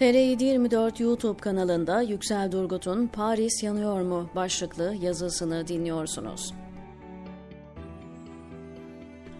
TR724 YouTube kanalında Yüksel Durgut'un Paris yanıyor mu başlıklı yazısını dinliyorsunuz.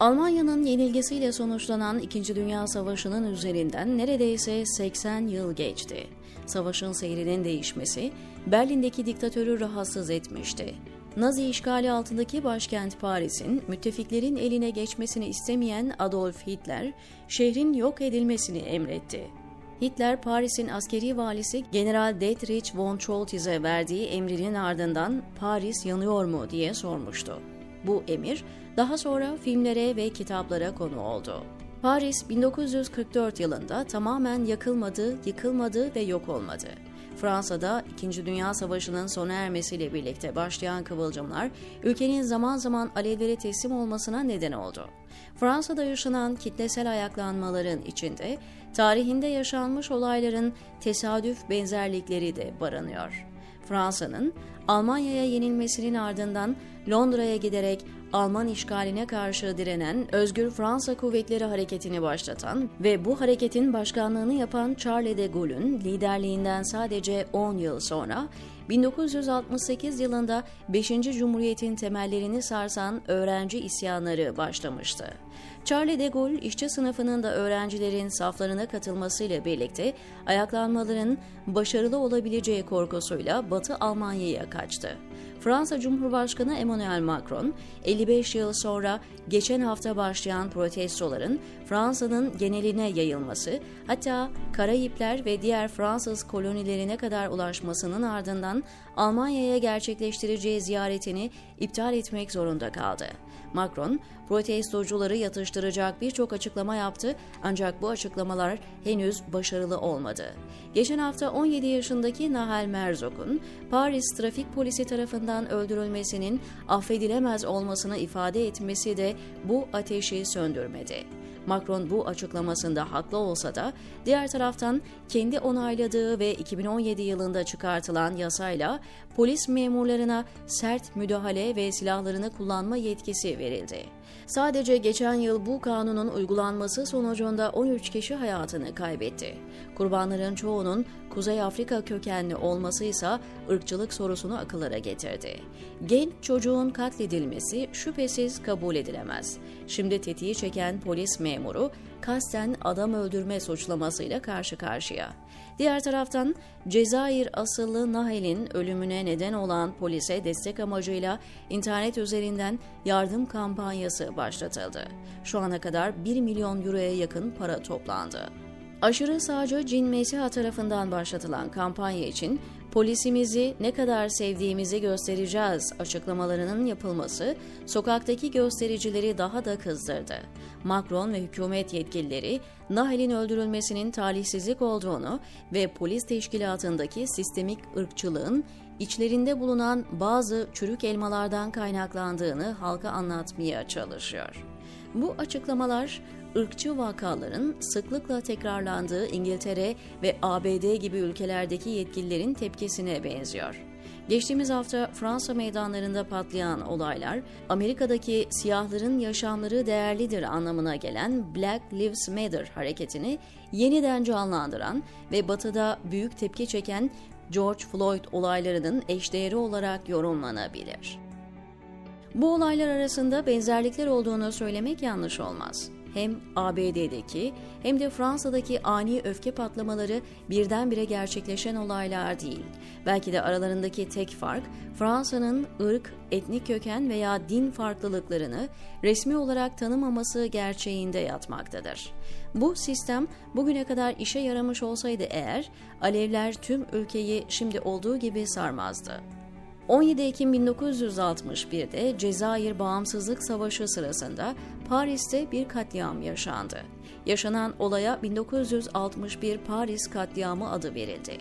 Almanya'nın yenilgisiyle sonuçlanan İkinci Dünya Savaşı'nın üzerinden neredeyse 80 yıl geçti. Savaşın seyrinin değişmesi Berlin'deki diktatörü rahatsız etmişti. Nazi işgali altındaki başkent Paris'in müttefiklerin eline geçmesini istemeyen Adolf Hitler, şehrin yok edilmesini emretti. Hitler, Paris'in askeri valisi General Dietrich von Choltiz'e verdiği emrinin ardından Paris yanıyor mu diye sormuştu. Bu emir daha sonra filmlere ve kitaplara konu oldu. Paris 1944 yılında tamamen yakılmadı, yıkılmadı ve yok olmadı. Fransa'da İkinci Dünya Savaşı'nın sona ermesiyle birlikte başlayan kıvılcımlar ülkenin zaman zaman alevlere teslim olmasına neden oldu. Fransa'da yaşanan kitlesel ayaklanmaların içinde tarihinde yaşanmış olayların tesadüf benzerlikleri de barınıyor. Fransa'nın Almanya'ya yenilmesinin ardından Londra'ya giderek Alman işgaline karşı direnen Özgür Fransa Kuvvetleri Hareketi'ni başlatan ve bu hareketin başkanlığını yapan Charles de Gaulle'ün liderliğinden sadece 10 yıl sonra 1968 yılında 5. Cumhuriyet'in temellerini sarsan öğrenci isyanları başlamıştı. Charles de Gaulle işçi sınıfının da öğrencilerin saflarına katılmasıyla birlikte ayaklanmaların başarılı olabileceği korkusuyla Batı Almanya'ya kaçtı. Fransa Cumhurbaşkanı Emmanuel Macron, 55 yıl sonra geçen hafta başlayan protestoların Fransa'nın geneline yayılması, hatta Karayipler ve diğer Fransız kolonilerine kadar ulaşmasının ardından Almanya'ya gerçekleştireceği ziyaretini iptal etmek zorunda kaldı. Macron, protestocuları yatıştıracak birçok açıklama yaptı ancak bu açıklamalar henüz başarılı olmadı. Geçen hafta 17 yaşındaki Nahal Merzog'un Paris trafik polisi tarafından öldürülmesinin affedilemez olmasını ifade etmesi de bu ateşi söndürmedi. Macron bu açıklamasında haklı olsa da diğer taraftan kendi onayladığı ve 2017 yılında çıkartılan yasayla polis memurlarına sert müdahale ve silahlarını kullanma yetkisi verildi. Sadece geçen yıl bu kanunun uygulanması sonucunda 13 kişi hayatını kaybetti. Kurbanların çoğunun Kuzey Afrika kökenli olması ise ırkçılık sorusunu akıllara getirdi. Genç çocuğun katledilmesi şüphesiz kabul edilemez. Şimdi tetiği çeken polis memuru kasten adam öldürme suçlamasıyla karşı karşıya. Diğer taraftan Cezayir asıllı Nahel'in ölümüne neden olan polise destek amacıyla internet üzerinden yardım kampanyası başlatıldı. Şu ana kadar 1 milyon euroya yakın para toplandı. Aşırı sağcı Cin Mesiha tarafından başlatılan kampanya için polisimizi ne kadar sevdiğimizi göstereceğiz açıklamalarının yapılması sokaktaki göstericileri daha da kızdırdı. Macron ve hükümet yetkilileri Nahel'in öldürülmesinin talihsizlik olduğunu ve polis teşkilatındaki sistemik ırkçılığın içlerinde bulunan bazı çürük elmalardan kaynaklandığını halka anlatmaya çalışıyor. Bu açıklamalar ırkçı vakaların sıklıkla tekrarlandığı İngiltere ve ABD gibi ülkelerdeki yetkililerin tepkisine benziyor. Geçtiğimiz hafta Fransa meydanlarında patlayan olaylar, Amerika'daki siyahların yaşamları değerlidir anlamına gelen Black Lives Matter hareketini yeniden canlandıran ve batıda büyük tepki çeken George Floyd olaylarının eşdeğeri olarak yorumlanabilir. Bu olaylar arasında benzerlikler olduğunu söylemek yanlış olmaz hem ABD'deki hem de Fransa'daki ani öfke patlamaları birdenbire gerçekleşen olaylar değil. Belki de aralarındaki tek fark Fransa'nın ırk, etnik köken veya din farklılıklarını resmi olarak tanımaması gerçeğinde yatmaktadır. Bu sistem bugüne kadar işe yaramış olsaydı eğer Alevler tüm ülkeyi şimdi olduğu gibi sarmazdı. 17 Ekim 1961'de Cezayir Bağımsızlık Savaşı sırasında Paris'te bir katliam yaşandı. Yaşanan olaya 1961 Paris katliamı adı verildi.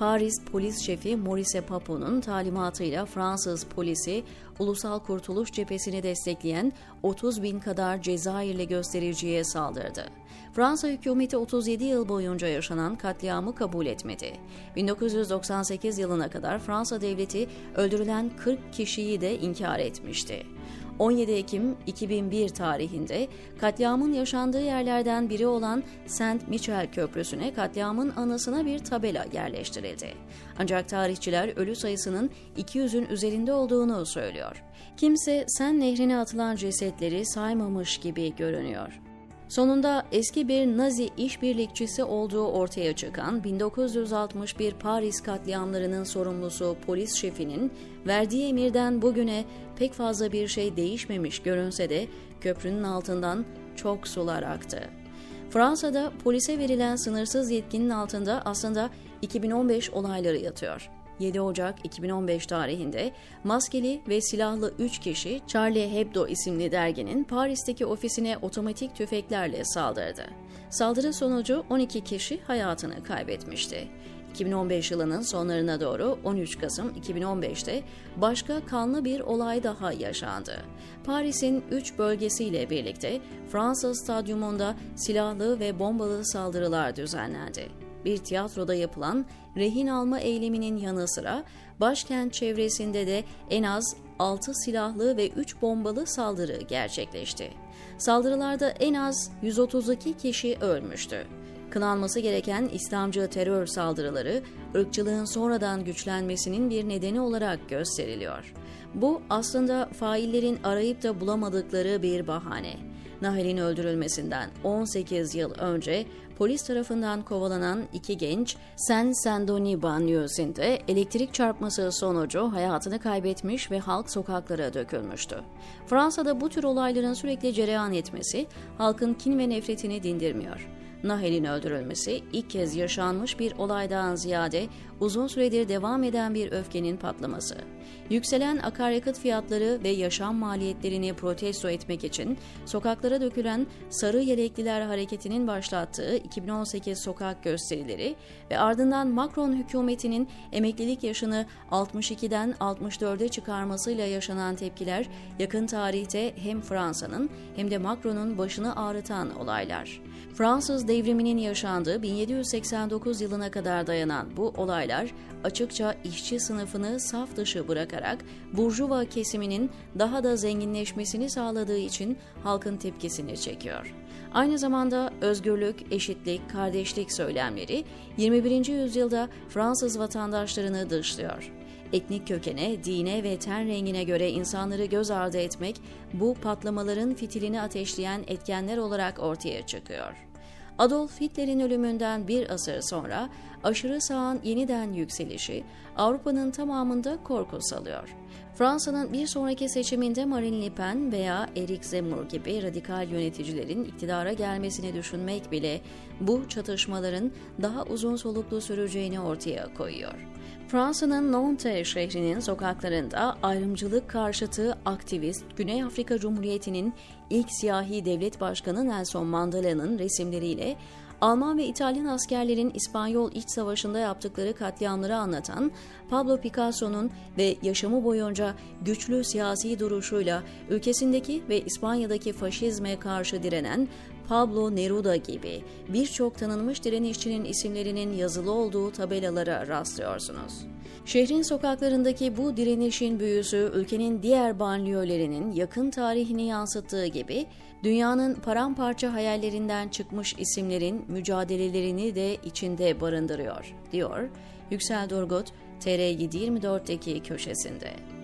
Paris polis şefi Maurice Papon'un talimatıyla Fransız polisi Ulusal Kurtuluş Cephesini destekleyen 30 bin kadar Cezayirli göstericiye saldırdı. Fransa hükümeti 37 yıl boyunca yaşanan katliamı kabul etmedi. 1998 yılına kadar Fransa devleti öldürülen 40 kişiyi de inkar etmişti. 17 Ekim 2001 tarihinde katliamın yaşandığı yerlerden biri olan Saint Michel Köprüsü'ne katliamın anısına bir tabela yerleştirildi. Ancak tarihçiler ölü sayısının 200'ün üzerinde olduğunu söylüyor. Kimse Sen nehrine atılan cesetleri saymamış gibi görünüyor. Sonunda eski bir Nazi işbirlikçisi olduğu ortaya çıkan 1961 Paris katliamlarının sorumlusu polis şefinin verdiği emirden bugüne pek fazla bir şey değişmemiş görünse de köprünün altından çok sular aktı. Fransa'da polise verilen sınırsız yetkinin altında aslında 2015 olayları yatıyor. 7 Ocak 2015 tarihinde maskeli ve silahlı 3 kişi Charlie Hebdo isimli derginin Paris'teki ofisine otomatik tüfeklerle saldırdı. Saldırı sonucu 12 kişi hayatını kaybetmişti. 2015 yılının sonlarına doğru 13 Kasım 2015'te başka kanlı bir olay daha yaşandı. Paris'in 3 bölgesiyle birlikte Fransa stadyumunda silahlı ve bombalı saldırılar düzenlendi bir tiyatroda yapılan rehin alma eyleminin yanı sıra başkent çevresinde de en az 6 silahlı ve 3 bombalı saldırı gerçekleşti. Saldırılarda en az 132 kişi ölmüştü. Kınanması gereken İslamcı terör saldırıları ırkçılığın sonradan güçlenmesinin bir nedeni olarak gösteriliyor. Bu aslında faillerin arayıp da bulamadıkları bir bahane. Nahel'in öldürülmesinden 18 yıl önce polis tarafından kovalanan iki genç Sen Sendoni banliyösünde elektrik çarpması sonucu hayatını kaybetmiş ve halk sokaklara dökülmüştü. Fransa'da bu tür olayların sürekli cereyan etmesi halkın kin ve nefretini dindirmiyor. Nahel'in öldürülmesi ilk kez yaşanmış bir olaydan ziyade uzun süredir devam eden bir öfkenin patlaması. Yükselen akaryakıt fiyatları ve yaşam maliyetlerini protesto etmek için sokaklara dökülen Sarı Yelekliler Hareketi'nin başlattığı 2018 sokak gösterileri ve ardından Macron hükümetinin emeklilik yaşını 62'den 64'e çıkarmasıyla yaşanan tepkiler yakın tarihte hem Fransa'nın hem de Macron'un başını ağrıtan olaylar. Fransız devriminin yaşandığı 1789 yılına kadar dayanan bu olaylar açıkça işçi sınıfını saf dışı bırakarak burjuva kesiminin daha da zenginleşmesini sağladığı için halkın tepkisini çekiyor. Aynı zamanda özgürlük, eşitlik, kardeşlik söylemleri 21. yüzyılda Fransız vatandaşlarını dışlıyor. Etnik kökene, dine ve ten rengine göre insanları göz ardı etmek bu patlamaların fitilini ateşleyen etkenler olarak ortaya çıkıyor. Adolf Hitler'in ölümünden bir asır sonra aşırı sağın yeniden yükselişi Avrupa'nın tamamında korku salıyor. Fransa'nın bir sonraki seçiminde Marine Le Pen veya Eric Zemmour gibi radikal yöneticilerin iktidara gelmesini düşünmek bile bu çatışmaların daha uzun soluklu süreceğini ortaya koyuyor. Fransa'nın Nantes şehrinin sokaklarında ayrımcılık karşıtı aktivist Güney Afrika Cumhuriyeti'nin ilk siyahi devlet başkanı Nelson Mandela'nın resimleriyle Alman ve İtalyan askerlerin İspanyol İç Savaşı'nda yaptıkları katliamları anlatan Pablo Picasso'nun ve yaşamı boyunca güçlü siyasi duruşuyla ülkesindeki ve İspanya'daki faşizme karşı direnen Pablo Neruda gibi birçok tanınmış direnişçinin isimlerinin yazılı olduğu tabelalara rastlıyorsunuz. Şehrin sokaklarındaki bu direnişin büyüsü ülkenin diğer banliyölerinin yakın tarihini yansıttığı gibi dünyanın paramparça hayallerinden çıkmış isimlerin mücadelelerini de içinde barındırıyor, diyor Yüksel Durgut TR724'deki köşesinde.